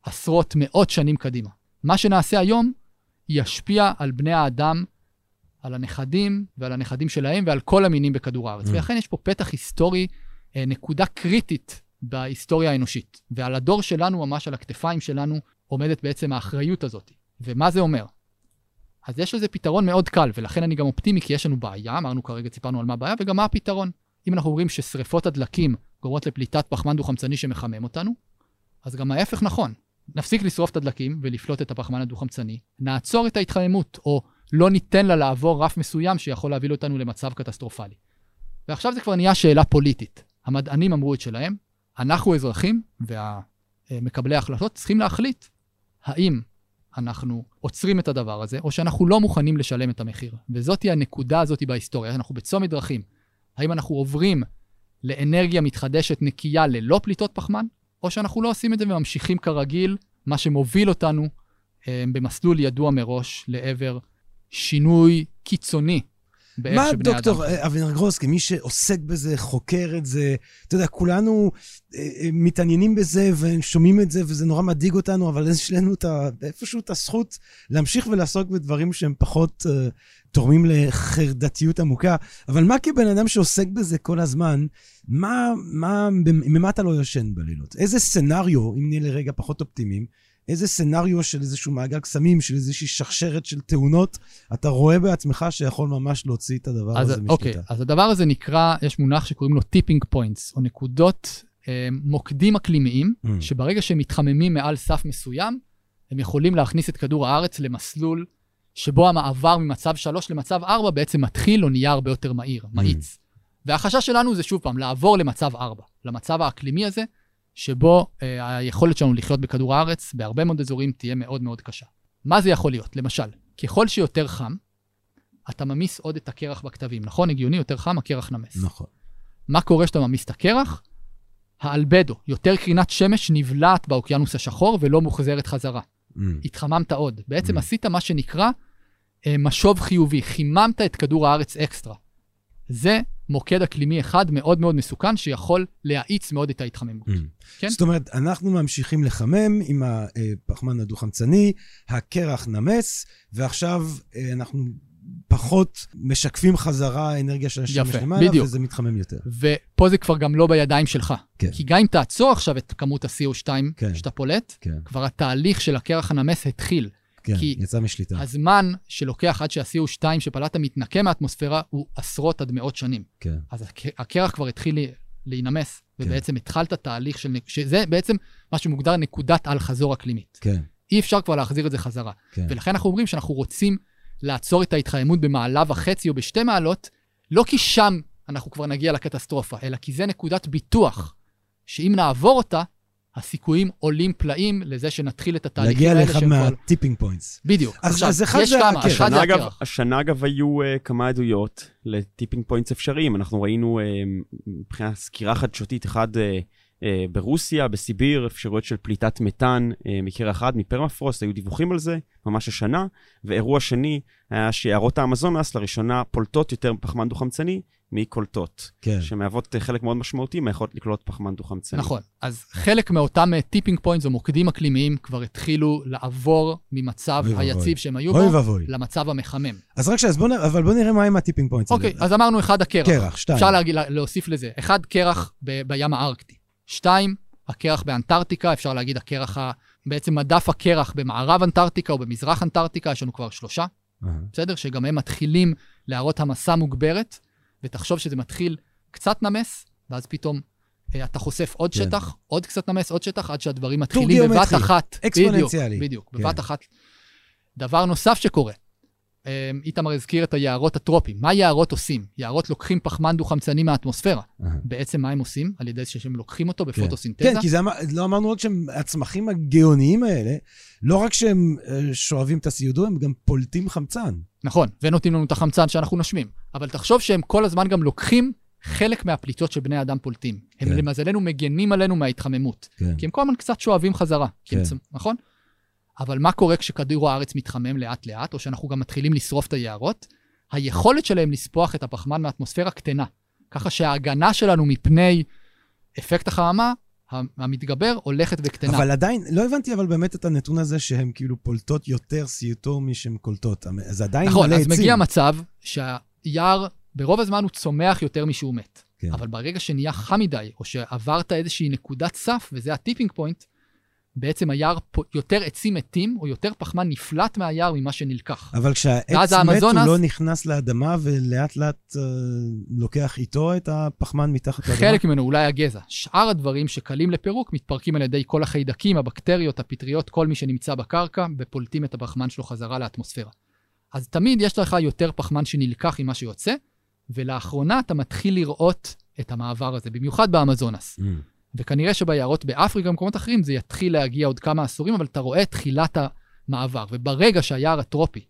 עשרות, מאות שנים קדימה. מה שנעשה היום ישפיע על בני האדם, על הנכדים ועל הנכדים שלהם ועל כל המינים בכדור הארץ. Mm. ולכן יש פה פתח היסטורי, אה, נקודה קריטית בהיסטוריה האנושית. ועל הדור שלנו, ממש על הכתפיים שלנו, עומדת בעצם האחריות הזאת. ומה זה אומר? אז יש לזה פתרון מאוד קל, ולכן אני גם אופטימי, כי יש לנו בעיה, אמרנו כרגע, סיפרנו על מה הבעיה, וגם מה הפתרון. אם אנחנו אומרים ששריפות הדלקים גורמות לפליטת פחמן דו-חמצני שמחמם אותנו, אז גם ההפך נכון. נפסיק לשרוף את הדלקים ולפלוט את הפחמן הדו-חמצני, נעצור את ההתחממות, או לא ניתן לה לעבור רף מסוים שיכול להביא אותנו למצב קטסטרופלי. ועכשיו זה כבר נהיה שאלה פוליטית. המדענים אמרו את שלהם, אנחנו אזרחים ומקבלי ההחלטות צריכים להחליט האם אנחנו עוצרים את הדבר הזה, או שאנחנו לא מוכנים לשלם את המחיר. וזאתי הנקודה הזאת בהיסטוריה, אנחנו בצומת דרכים. האם אנחנו עוברים לאנרגיה מתחדשת נקייה ללא פליטות פחמן, או שאנחנו לא עושים את זה וממשיכים כרגיל, מה שמוביל אותנו אה, במסלול ידוע מראש לעבר שינוי קיצוני מה דוקטור אבנר גרוס, כמי שעוסק בזה, חוקר את זה, אתה יודע, כולנו אה, אה, מתעניינים בזה ושומעים את זה, וזה נורא מדאיג אותנו, אבל יש לנו את ה, איפשהו את הזכות להמשיך ולעסוק בדברים שהם פחות אה, תורמים לחרדתיות עמוקה. אבל מה כבן אדם שעוסק בזה כל הזמן, מה, מה, ממה אתה לא ישן בלילות? איזה סצנריו, אם נהיה לרגע פחות אופטימיים, איזה סצנריו של איזשהו מעגל קסמים, של איזושהי שרשרת של תאונות, אתה רואה בעצמך שיכול ממש להוציא את הדבר אז, הזה אוקיי, משליטה. אז הדבר הזה נקרא, יש מונח שקוראים לו tipping points, או נקודות, אה, מוקדים אקלימיים, מממ. שברגע שהם מתחממים מעל סף מסוים, הם יכולים להכניס את כדור הארץ למסלול שבו המעבר ממצב 3 למצב 4 בעצם מתחיל או נהיה הרבה יותר מהיר, מאיץ. והחשש שלנו זה שוב פעם, לעבור למצב 4, למצב האקלימי הזה, שבו אה, היכולת שלנו לחיות בכדור הארץ בהרבה מאוד אזורים תהיה מאוד מאוד קשה. מה זה יכול להיות? למשל, ככל שיותר חם, אתה ממיס עוד את הקרח בקטבים, נכון? הגיוני, יותר חם, הקרח נמס. נכון. מה קורה כשאתה ממיס את הקרח? האלבדו, יותר קרינת שמש נבלעת באוקיינוס השחור ולא מוחזרת חזרה. מממ. התחממת עוד. בעצם Mm. עשית מה שנקרא אה, משוב חיובי, חיממת את כדור הארץ אקסטרה. זה מוקד אקלימי אחד מאוד מאוד מסוכן, שיכול להאיץ מאוד את ההתחממות. מממ. כן? זאת אומרת, אנחנו ממשיכים לחמם עם הפחמן הדו-חמצני, הקרח נמס, ועכשיו אה, אנחנו פחות משקפים חזרה אנרגיה של השמש למעלה, בדיוק. וזה מתחמם יותר. ופה זה כבר גם לא בידיים שלך. כן. כי גם אם תעצור עכשיו את כמות ה-CO2 כן. שאתה פולט, כן, כבר התהליך של הקרח הנמס התחיל. כן, כי יצא משליטה. הזמן שלוקח עד שה-CO2 שפלטת מתנקה מהאטמוספירה הוא עשרות עד מאות שנים. כן, אז הק- הקרח כבר התחיל לה- להינמס, כן. ובעצם התחלת תהליך של... שזה בעצם מה שמוגדר נקודת אל-חזור אקלימית. כן, אי אפשר כבר להחזיר את זה חזרה. כן. ולכן אנחנו אומרים שאנחנו רוצים לעצור את ההתחממות במעלה וחצי או בשתי מעלות, לא כי שם אנחנו כבר נגיע לקטסטרופה, אלא כי זה נקודת ביטוח, שאם נעבור אותה, הסיכויים עולים פלאים לזה שנתחיל את התהליכים להגיע האלה לאחד שהם כבר... מה tipping points. בדיוק. אז- עכשיו, אז אחד יש זה כמה, הקרח. אחד זה השנה אגב, הקרח. השנה אגב היו uh, כמה עדויות ל tipping points אפשריים. אנחנו ראינו uh, מבחינת סקירה חדשותית, אחד uh, אה, ברוסיה, בסיביר, אפשרויות של פליטת מתאן אה, מקרח אחד, מפרמפרוסט, היו דיווחים על זה ממש השנה. ואירוע שני היה שיערות האמזונס לראשונה פולטות יותר פחמן דו-חמצני מקולטות, כן. שמהוות אה, חלק מאוד משמעותי מהיכולת לקלוט פחמן דו-חמצני. נכון. אז חלק מאותם tipping points או מוקדים אקלימיים כבר התחילו לעבור ממצב. היציב שהם היו בו. למצב המחמם. אז רק שנייה, נ- אבל בוא נראה מה עם ה tipping points. אוקיי, אז אמרנו אחד, הקרח. קרח, שתיים. אפשר להוסיף לזה. אחד, קרח בים הארקטי. שתיים, הקרח באנטארקטיקה, אפשר להגיד הקרח, ה... בעצם מדף הקרח במערב אנטארקטיקה או במזרח אנטארקטיקה, יש לנו כבר שלושה, אה, בסדר? שגם הם מתחילים להראות המסה מוגברת, ותחשוב שזה מתחיל קצת נמס, ואז פתאום אה, אתה חושף עוד כן. שטח, עוד קצת נמס, עוד שטח, עד שהדברים מתחילים בבת אחת. אקספוננציאלי. בדיוק, בדיוק, כן. בבת אחת. דבר נוסף שקורה, איתמר הזכיר את היערות הטרופיים. מה יערות עושים? יערות לוקחים פחמן דו-חמצני מהאטמוספירה. בעצם מה הם עושים? על ידי שהם לוקחים אותו בפוטוסינתזה. כן, כי זה, אמר- לא אמרנו רק שהם הצמחים הגאוניים האלה, לא רק שהם אה, שואבים את הסיודו, הם גם פולטים חמצן. נכון, ונותנים לנו את החמצן שאנחנו נושמים. אבל תחשוב שהם כל הזמן גם לוקחים חלק מהפליטות שבני האדם פולטים. הם כן. למזלנו מגנים עלינו מההתחממות. כן. כי הם כל הזמן קצת שואבים חזרה. כן. נכון? אבל מה קורה כשכדור הארץ מתחמם לאט-לאט, או שאנחנו גם מתחילים לשרוף את היערות? היכולת שלהם לספוח את הפחמן מהאטמוספירה קטנה. ככה שההגנה שלנו מפני אפקט החממה המתגבר הולכת וקטנה. אבל עדיין, לא הבנתי אבל באמת את הנתון הזה שהן כאילו פולטות יותר סיוטו משהן קולטות. אז עדיין נכון, מלא אז עצים. מגיע מצב שהיער, ברוב הזמן הוא צומח יותר משהוא מת. כן. אבל ברגע שנהיה חם מדי, או שעברת איזושהי נקודת סף, וזה הטיפינג פוינט, בעצם היער יותר עצים מתים, או יותר פחמן נפלט מהיער ממה שנלקח. אבל כשהעץ מת, הוא לא נכנס לאדמה ולאט לאט אה, לוקח איתו את הפחמן מתחת לאדמה? חלק ממנו, אולי הגזע. שאר הדברים שקלים לפירוק מתפרקים על ידי כל החיידקים, הבקטריות, הפטריות, כל מי שנמצא בקרקע, ופולטים את הפחמן שלו חזרה לאטמוספירה. אז תמיד יש לך יותר פחמן שנלקח ממה שיוצא, ולאחרונה אתה מתחיל לראות את המעבר הזה, במיוחד באמזונס. Mm. וכנראה שביערות באפריקה ובמקומות אחרים זה יתחיל להגיע עוד כמה עשורים, אבל אתה רואה את תחילת המעבר. וברגע שהיער הטרופי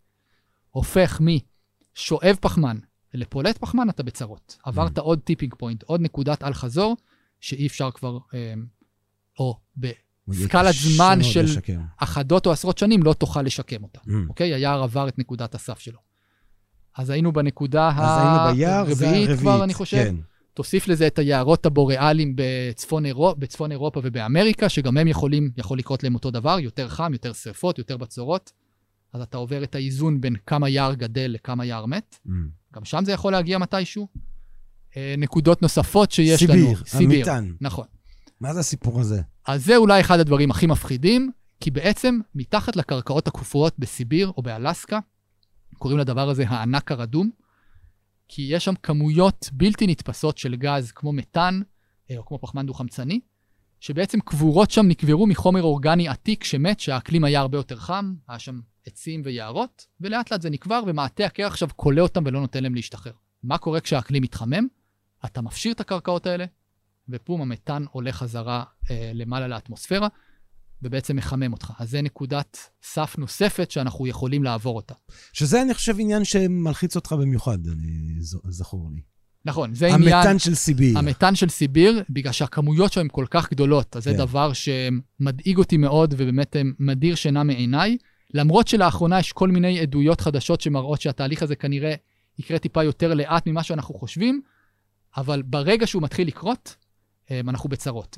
הופך משואב פחמן לפולט פחמן, אתה בצרות. עברת עוד tipping point, עוד נקודת אל-חזור, שאי אפשר כבר, אה, או בסקלת זמן של לשקם. אחדות או עשרות שנים, לא תוכל לשקם אותה. Mm. אוקיי? היער עבר את נקודת הסף שלו. אז היינו בנקודה אז היינו ביער, זה הרביעית הרביעית. כבר, אני חושב. כן. תוסיף לזה את היערות הבוריאליים בצפון, אירופ, בצפון אירופה ובאמריקה, שגם הם יכולים, יכול לקרות להם אותו דבר, יותר חם, יותר שרפות, יותר בצורות. אז אתה עובר את האיזון בין כמה יער גדל לכמה יער מת. Mm. גם שם זה יכול להגיע מתישהו. אה, נקודות נוספות שיש סיביר, לנו. המטען. נכון. מה זה הסיפור הזה? אז זה אולי אחד הדברים הכי מפחידים, כי בעצם מתחת לקרקעות הקפואות בסיביר או באלסקה, קוראים לדבר הזה הענק הרדום, כי יש שם כמויות בלתי נתפסות של גז כמו מתאן, אה, או כמו פחמן דו-חמצני, שבעצם קבורות שם נקברו מחומר אורגני עתיק שמת, שהאקלים היה הרבה יותר חם, היה שם עצים ויערות, ולאט לאט זה נקבר, ומעטה הקרח עכשיו כולא אותם ולא נותן להם להשתחרר. מה קורה כשהאקלים מתחמם? אתה מפשיר את הקרקעות האלה, ופום, המתאן עולה חזרה אה, למעלה לאטמוספירה, ובעצם מחמם אותך. אז זה נקודת סף נוספת שאנחנו יכולים לעבור אותה. שזה, אני חושב, עניין שמלחיץ אותך במיוחד, אני זכור לי. נכון, זה עניין... המתאן של סיביר. המתאן של סיביר, בגלל שהכמויות שם הן כל כך גדולות, אז זה כן. דבר שמדאיג אותי מאוד ובאמת מדיר שינה מעיניי. למרות שלאחרונה יש כל מיני עדויות חדשות שמראות שהתהליך הזה כנראה יקרה טיפה יותר לאט ממה שאנחנו חושבים, אבל ברגע שהוא מתחיל לקרות, אה, אנחנו בצרות.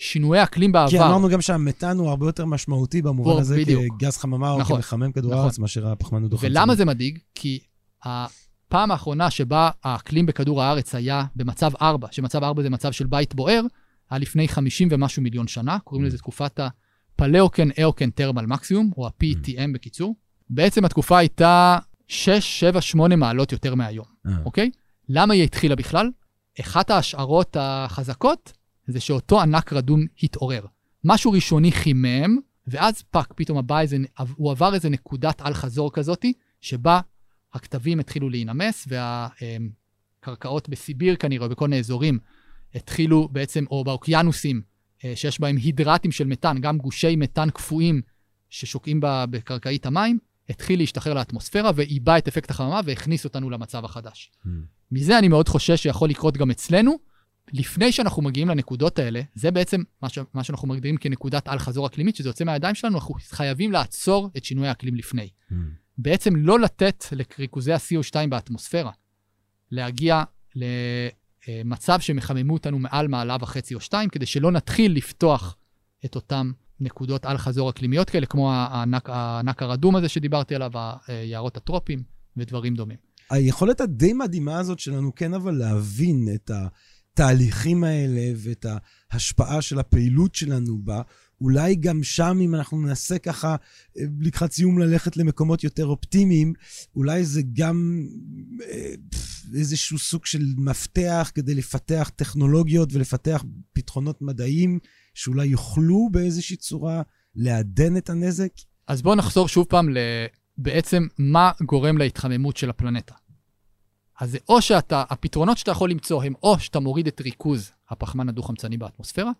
ושינויי אקלים בעבר... כי אמרנו גם שהמתאן הוא הרבה יותר משמעותי במובן הזה בדיוק. כגז חממה או נכון, כמחמם כדור נכון. הארץ מאשר הפחמן הדו-חמצני. ולמה זה מדאיג? כי הפעם האחרונה שבה האקלים בכדור הארץ היה במצב 4, שמצב 4 זה מצב של בית בוער, היה לפני 50 ומשהו מיליון שנה, קוראים לזה תקופת הפלאוקן איוקן טרמל מקסימום, או ה-PTM בקיצור. בעצם התקופה הייתה 6, 7, 8 מעלות יותר מהיום, אה, אוקיי? למה היא התחילה בכלל? אחת ההשערות החזקות זה שאותו ענק רדום התעורר. משהו ראשוני חימם, ואז fuck, פתאום הבא איזה, הוא עבר איזה נקודת אל-חזור כזאתי, שבה הקטבים התחילו להינמס, והקרקעות בסיביר כנראה, בכל מיני אזורים, התחילו בעצם, או באוקיינוסים, אה, שיש בהם הידרטים של מתאן, גם גושי מתאן קפואים ששוקעים בקרקעית המים, התחיל להשתחרר לאטמוספירה ועיבה את אפקט החממה והכניס אותנו למצב החדש. Hmm. מזה אני מאוד חושש שיכול לקרות גם אצלנו, לפני שאנחנו מגיעים לנקודות האלה, זה בעצם מה, ש... מה שאנחנו מגדירים כנקודת אל-חזור אקלימית, שזה יוצא מהידיים שלנו, אנחנו חייבים לעצור את שינוי האקלים לפני. Mm. בעצם לא לתת לריכוזי ה-CO2 באטמוספירה להגיע למצב שהם יחממו אותנו מעל מעלה וחצי או שתיים, כדי שלא נתחיל לפתוח את אותם נקודות אל-חזור אקלימיות כאלה, כמו הענק, הענק הרדום הזה שדיברתי עליו, היערות הטרופיים ודברים דומים. היכולת הדי מדהימה הזאת שלנו כן אבל להבין את התהליכים האלה ואת ההשפעה של הפעילות שלנו בה, אולי גם שם, אם אנחנו ננסה ככה לקראת סיום ללכת למקומות יותר אופטימיים, אולי זה גם אה, איזשהו סוג של מפתח כדי לפתח טכנולוגיות ולפתח פתרונות מדעיים שאולי יוכלו באיזושהי צורה לעדן את הנזק? אז בואו נחזור שוב פעם בעצם מה גורם להתחממות של הפלנטה. אז זה או שאתה, הפתרונות שאתה יכול למצוא הם או שאתה מוריד את ריכוז הפחמן הדו-חמצני באטמוספירה,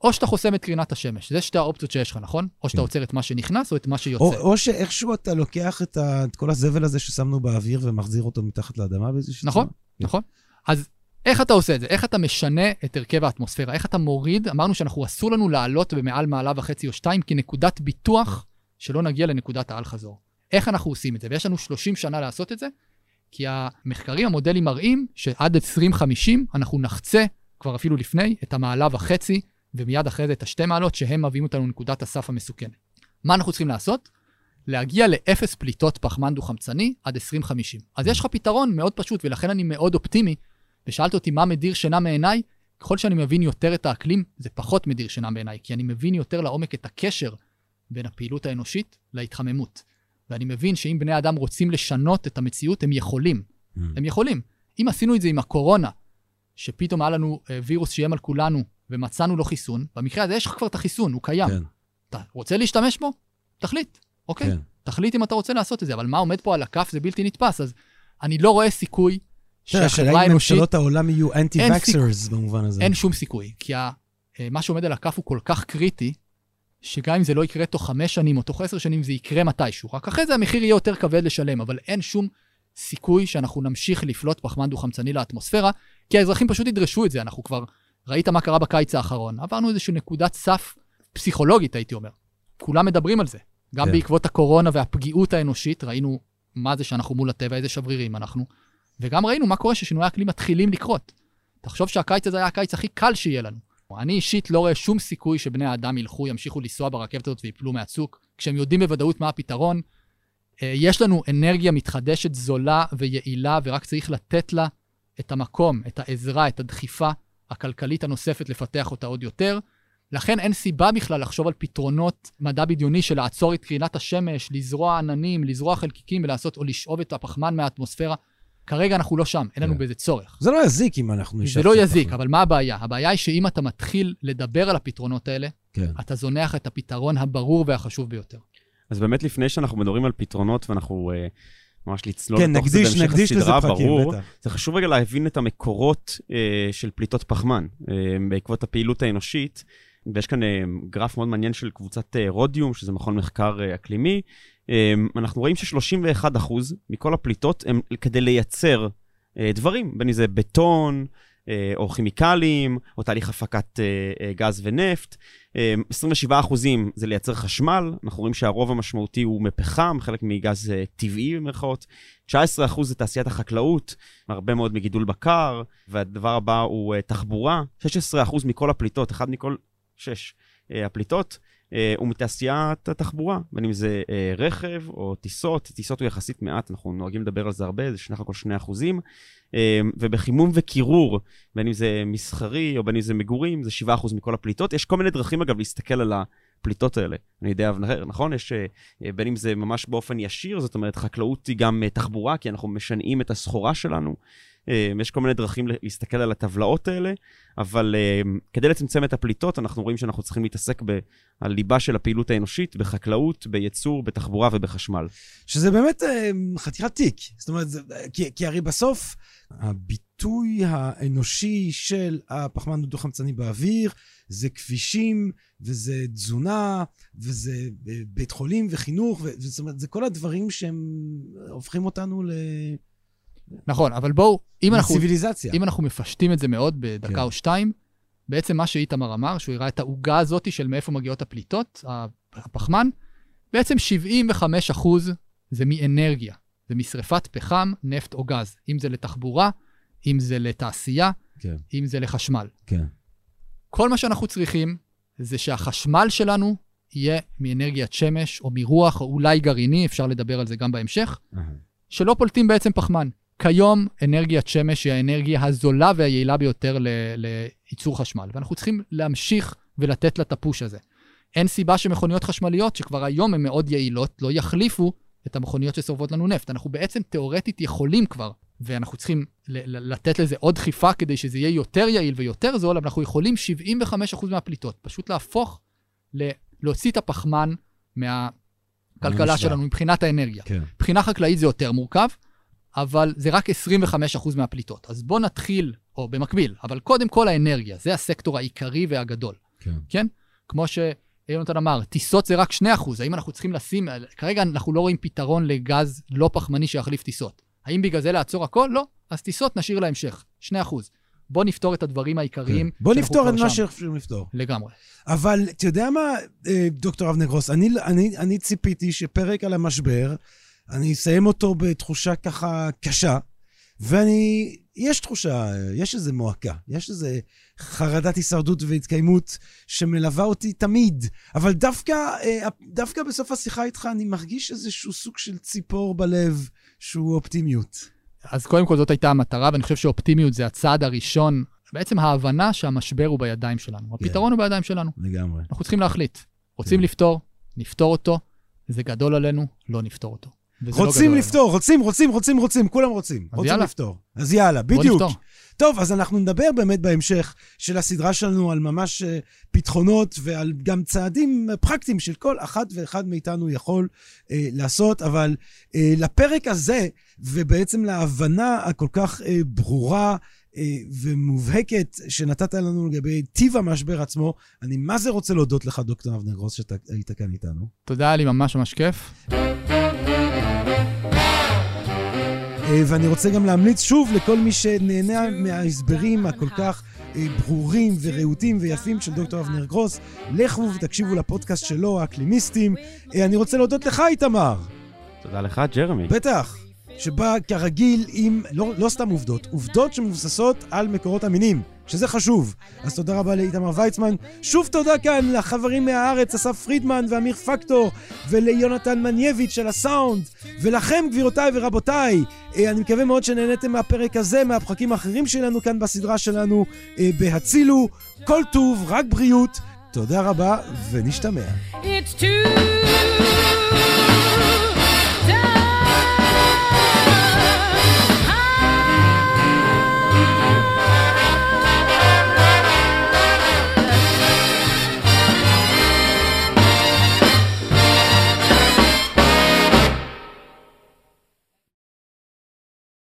או שאתה חוסם את קרינת השמש. זה שתי האופציות שיש לך, נכון? או שאתה כן. עוצר את מה שנכנס או את מה שיוצא. או, או שאיכשהו אתה לוקח את, ה, את כל הזבל הזה ששמנו באוויר ומחזיר אותו מתחת לאדמה באיזושהי נכון, צורה. נכון. אז איך אתה עושה את זה? איך אתה משנה את הרכב האטמוספירה? איך אתה מוריד? אמרנו שאנחנו, אסור לנו לעלות במעל מעלה וחצי או שתיים כנקודת ביטוח שלא נגיע לנקודת האל-חזור. איך אנחנו עושים את זה? ויש לנו 30 שנה לעשות את זה, כי המחקרים, המודלים מראים שעד 2050 אנחנו נחצה, כבר אפילו לפני, את המעלה וחצי ומיד אחרי זה את השתי מעלות שהם מביאים אותנו לנקודת הסף המסוכנת. מה אנחנו צריכים לעשות? להגיע לאפס פליטות פחמן דו-חמצני עד 2050. אז יש לך פתרון מאוד פשוט, ולכן אני מאוד אופטימי. ושאלת אותי מה מדיר שינה מעיניי, ככל שאני מבין יותר את האקלים, זה פחות מדיר שינה בעיניי, כי אני מבין יותר לעומק את הקשר בין הפעילות האנושית להתחממות. ואני מבין שאם בני אדם רוצים לשנות את המציאות, הם יכולים. Mm. הם יכולים. אם עשינו את זה עם הקורונה, שפתאום היה לנו אה, וירוס שאיים על כולנו ומצאנו לו חיסון, במקרה הזה יש לך כבר את החיסון, הוא קיים. כן. אתה רוצה להשתמש בו? תחליט, אוקיי? כן. תחליט אם אתה רוצה לעשות את זה, אבל מה עומד פה על הכף זה בלתי נתפס, אז אני לא רואה סיכוי שהחברה האנושית... ממשלות העולם יהיו אנטי-וקסרס במובן הזה. אין שום סיכוי, כי ה... אה, מה שעומד על הכף הוא כל כך קריטי, שגם אם זה לא יקרה תוך חמש שנים או תוך עשר שנים, זה יקרה מתישהו. רק אחרי זה המחיר יהיה יותר כבד לשלם, אבל אין שום סיכוי שאנחנו נמשיך לפלוט פחמן דו-חמצני לאטמוספירה, כי האזרחים פשוט ידרשו את זה. אנחנו כבר ראית מה קרה בקיץ האחרון. עברנו איזושהי נקודת סף פסיכולוגית, הייתי אומר. כולם מדברים על זה. גם כן. בעקבות הקורונה והפגיעות האנושית, ראינו מה זה שאנחנו מול הטבע, איזה שברירים אנחנו, וגם ראינו מה קורה ששינויי האקלים מתחילים לקרות. תחשוב שהקיץ הזה היה הקיץ הכי קל שיהיה לנו. אני אישית לא רואה שום סיכוי שבני האדם ילכו, ימשיכו לנסוע ברכבת הזאת ויפלו מהצוק, כשהם יודעים בוודאות מה הפתרון. אה, יש לנו אנרגיה מתחדשת זולה ויעילה, ורק צריך לתת לה את המקום, את העזרה, את הדחיפה הכלכלית הנוספת לפתח אותה עוד יותר. לכן אין סיבה בכלל לחשוב על פתרונות מדע בדיוני של לעצור את קרינת השמש, לזרוע עננים, לזרוע חלקיקים ולעשות או לשאוב את הפחמן מהאטמוספירה. כרגע אנחנו לא שם, אין לנו כן. בזה צורך. זה לא יזיק אם אנחנו נשאר... זה לא יזיק, אבל מה הבעיה? הבעיה היא שאם אתה מתחיל לדבר על הפתרונות האלה, כן. אתה זונח את הפתרון הברור והחשוב ביותר. אז באמת לפני שאנחנו מדברים על פתרונות ואנחנו uh, ממש לצלול כן, לתוך נקדיש, זה בהמשך הסדרה, ברור, בטח. זה חשוב רגע להבין את המקורות uh, של פליטות פחמן uh, בעקבות הפעילות האנושית. ויש כאן גרף מאוד מעניין של קבוצת רודיום, שזה מכון מחקר אקלימי, אנחנו רואים ש-31% מכל הפליטות הם כדי לייצר אה, דברים, בין אם זה בטון, אה, או כימיקלים, או תהליך הפקת אה, גז ונפט. 27 אמ, אחוזים זה לייצר חשמל, אנחנו רואים שהרוב המשמעותי הוא מפחם, חלק מגז טבעי במירכאות. 19 אחוז זה תעשיית החקלאות, הרבה מאוד מגידול בקר, והדבר הבא הוא תחבורה. 16 אחוז מכל הפליטות, אחד מכל שש הפליטות, הוא מתעשיית התחבורה, בין אם זה אה, רכב או טיסות, טיסות הוא יחסית מעט, אנחנו נוהגים לדבר על זה הרבה, זה סך הכל 2 אחוזים, אה, ובחימום וקירור, בין אם זה מסחרי או בין אם זה מגורים, זה 7 אחוז מכל הפליטות. יש כל מיני דרכים, אגב, להסתכל על הפליטות האלה. אני יודע, נכון? יש, בין אם זה ממש באופן ישיר, זאת אומרת, חקלאות היא גם תחבורה, כי אנחנו משנעים את הסחורה שלנו. אה, יש כל מיני דרכים להסתכל על הטבלאות האלה, אבל אה, כדי לצמצם את הפליטות, אנחנו רואים שאנחנו צריכים להתעסק בליבה של הפעילות האנושית, בחקלאות, בייצור, בתחבורה ובחשמל. שזה באמת אה, חתיכת תיק. זאת אומרת, כי, כי הרי בסוף, הביטוי האנושי של הפחמן הדו-חמצני באוויר, זה כבישים, וזה תזונה, וזה בית חולים וחינוך, ו- זאת אומרת, זה כל הדברים שהם הופכים אותנו ל... נכון, אבל בואו, אם אנחנו, ציוויליזציה. אם אנחנו מפשטים את זה מאוד בדקה כן. או שתיים, בעצם מה שאיתמר אמר, שהוא הראה את העוגה הזאת של מאיפה מגיעות הפליטות, הפחמן, בעצם 75 אחוז זה מאנרגיה. זה משרפת פחם, נפט או גז. אם זה לתחבורה, אם זה לתעשייה, כן, אם זה לחשמל. כן. כל מה שאנחנו צריכים זה שהחשמל שלנו יהיה מאנרגיית שמש או מרוח או אולי גרעיני, אפשר לדבר על זה גם בהמשך, אהה. שלא פולטים בעצם פחמן. כיום אנרגיית שמש היא האנרגיה הזולה והיעילה ביותר ל- לייצור חשמל, ואנחנו צריכים להמשיך ולתת לה את הפוש הזה. אין סיבה שמכוניות חשמליות, שכבר היום הן מאוד יעילות, לא יחליפו את המכוניות ששורפות לנו נפט. אנחנו בעצם תאורטית יכולים כבר, ואנחנו צריכים ל- לתת לזה עוד דחיפה כדי שזה יהיה יותר יעיל ויותר זול, אבל אנחנו יכולים 75% מהפליטות, פשוט להפוך, ל- להוציא את הפחמן מהכלכלה. שלנו מבחינת האנרגיה. כן. מבחינה חקלאית זה יותר מורכב, אבל זה רק 25% מהפליטות. אז בואו נתחיל, או במקביל, אבל קודם כל האנרגיה, זה הסקטור העיקרי והגדול, כן. כן? כמו שיונתן אמר, טיסות זה רק 2%, האם אנחנו צריכים לשים, כרגע אנחנו לא רואים פתרון לגז לא פחמני שיחליף טיסות. האם בגלל זה לעצור הכל? לא. אז טיסות נשאיר להמשך, 2%. בואו נפתור את הדברים העיקריים. כן. בוא שאנחנו נפתור את מה. שאנחנו לפתור. לגמרי. אבל אתה יודע מה, אה, דוקטור אבנר גרוס, אני, אני, אני ציפיתי שפרק על המשבר, אני אסיים אותו בתחושה ככה קשה, ואני, יש תחושה, יש איזו מועקה, יש איזו חרדת הישרדות והתקיימות שמלווה אותי תמיד, אבל דווקא, אה, דווקא בסוף השיחה איתך אני מרגיש איזשהו סוג של ציפור בלב שהוא אופטימיות. אז קודם כל זאת הייתה המטרה, ואני חושב שאופטימיות זה הצעד הראשון, בעצם ההבנה שהמשבר הוא בידיים שלנו. הפתרון הוא בידיים שלנו. לגמרי. אנחנו צריכים להחליט. רוצים כן. לפתור, נפתור אותו, זה גדול עלינו, לא נפתור אותו. לא רוצים גדול לפתור, רוצים, רוצים, רוצים, רוצים, כולם רוצים. אז רוצים יאללה. לפתור. אז יאללה, בדיוק. נפתור. טוב, אז אנחנו נדבר באמת בהמשך של הסדרה שלנו על ממש אה, פתחונות ועל גם צעדים פרקטיים של כל אחת ואחד מאיתנו יכול אה, לעשות, אבל אה, לפרק הזה, ובעצם להבנה הכל כך אה, ברורה ומובהקת שנתת לנו לגבי טיב המשבר עצמו, אני מה זה רוצה להודות לך, דוקטור אבנר גרוס, שאתה היית כאן איתנו. תודה, היה לי ממש ממש כיף. ואני רוצה גם להמליץ שוב לכל מי שנהנה מההסברים הכל כך אה, ברורים ורהוטים ויפים של דוקטור אבנר גרוס, לכו ותקשיבו לפודקאסט שלו, האקלימיסטים. אה, אני רוצה להודות לך, איתמר. תודה לך, ג'רמי. בטח. שבא כרגיל עם, לא, לא סתם עובדות, עובדות שמבוססות על מקורות אמינים, שזה חשוב. אז תודה רבה לאיתמר ויצמן. שוב תודה כאן לחברים מהארץ, אסף פרידמן ואמיר פקטור, וליונתן מנייביץ' על הסאונד, ולכם, גבירותיי ורבותיי. אה, אני מקווה מאוד שנהניתם מהפרק הזה, מהפרקים האחרים שלנו כאן בסדרה שלנו, אה, בהצילו. כל טוב, רק בריאות. תודה רבה, ונשתמע. It's too